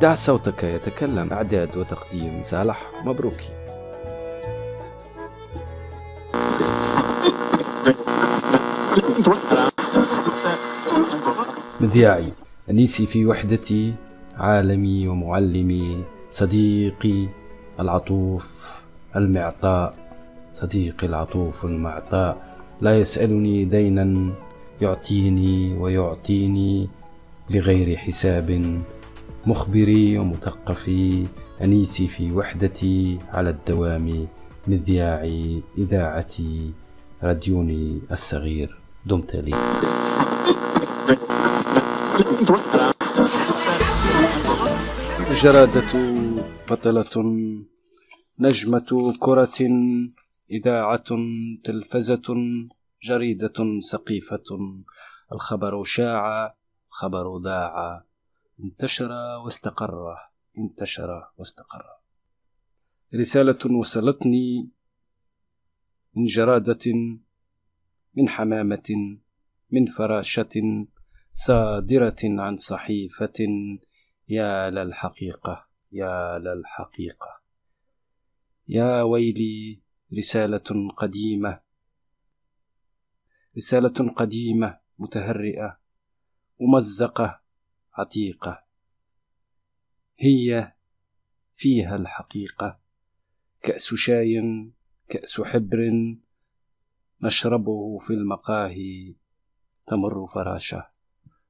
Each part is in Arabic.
دع صوتك يتكلم. إعداد وتقديم صالح مبروكي. مذياعي أنيسي في وحدتي عالمي ومعلمي صديقي العطوف المعطاء صديقي العطوف المعطاء. لا يسألني دينا يعطيني ويعطيني بغير حساب. مخبري ومثقفي أنيسي في وحدتي على الدوام مذياعي إذاعتي راديوني الصغير دمت لي جرادة بطلة نجمة كرة إذاعة تلفزة جريدة سقيفة. الخبر شاع الخبر ذاع انتشر واستقر انتشر واستقر. رسالة وصلتني من جرادة من حمامة من فراشة صادرة عن صحيفة. يا للحقيقة يا للحقيقة. يا ويلي رسالة قديمة. رسالة قديمة متهرئة ممزقة عتيقة هي فيها الحقيقة. كأس شاي كأس حبر نشربه في المقاهي. تمر فراشة.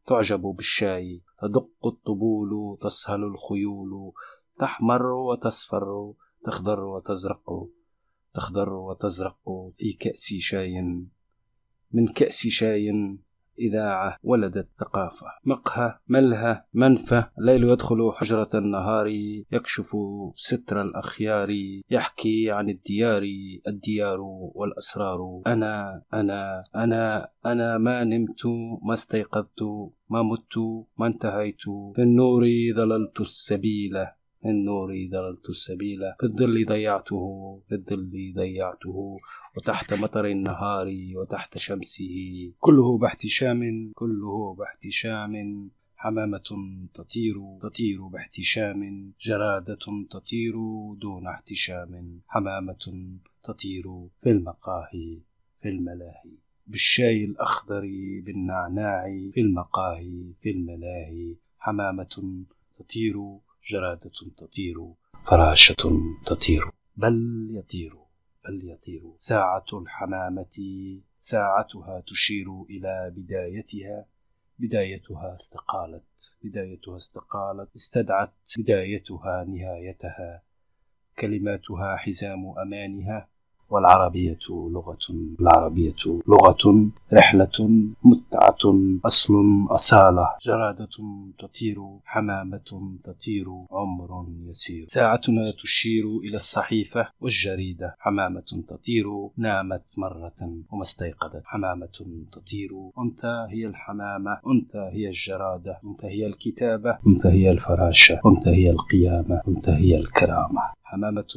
تعجب بالشاي. تدق الطبول تسهل الخيول. تحمر وتصفر تخضر وتزرق. تخضر وتزرق في كأس شاي. من كأس شاي إذاعة ولدت ثقافة. مقهى ملهى منفى. الليل يدخل حجرة النهار يكشف ستر الأخيار يحكي عن الديار الديار والأسرار. أنا أنا أنا أنا ما نمت ما استيقظت ما مت ما انتهيت. في النور ظللت السبيل. النور ضللت السبيل في الظل ضيعته في الظل ضيعته وتحت مطر النهار وتحت شمسه. كله باحتشام كله باحتشام. حمامة تطير تطير باحتشام. جرادة تطير دون احتشام. حمامة تطير في المقاهي في الملاهي. بالشاي الأخضر بالنعناع في المقاهي في الملاهي. حمامة تطير جرادة تطير فراشة تطير. بل يطير بل يطير. ساعة الحمامة ساعتها تشير إلى بدايتها. بدايتها استقالت بدايتها استقالت. استدعت بدايتها نهايتها. كلماتها حزام أمانها. والعربية لغة العربية لغة رحلة متعة أصل أصالة جرادة تطير حمامة تطير عمر يسير. ساعتنا تشير إلى الصحيفة والجريدة حمامة تطير نامت مرة وما استيقظت. حمامة تطير أنت هي الحمامة أنت هي الجرادة أنت هي الكتابة أنت هي الفراشة أنت هي القيامة أنت هي الكرامة. حمامة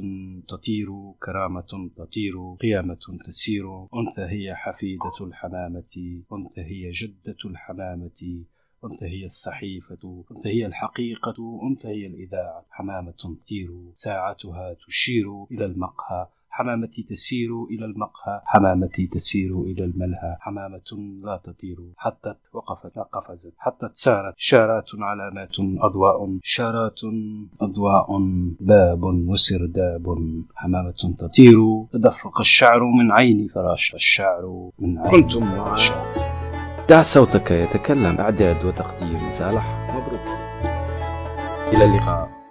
تطير كرامة تطير قيامة تسير. أنت هي حفيدة الحمامة أنت هي جدة الحمامة أنت هي الصحيفة أنت هي الحقيقة أنت هي الإذاعة. حمامة تطير ساعتها تشير إلى المقهى. حمامتي تسير إلى المقهى حمامتي تسير إلى الملهى حمامة لا تطير حتى وقفت قفزت حتى سارت شارات علامات أضواء شارات أضواء باب وسرداب حمامة تطير تدفق الشعر من عين فراش الشعر من عين كنتم مع دع صوتك يتكلم إعداد وتقديم صالح مبروك. إلى اللقاء.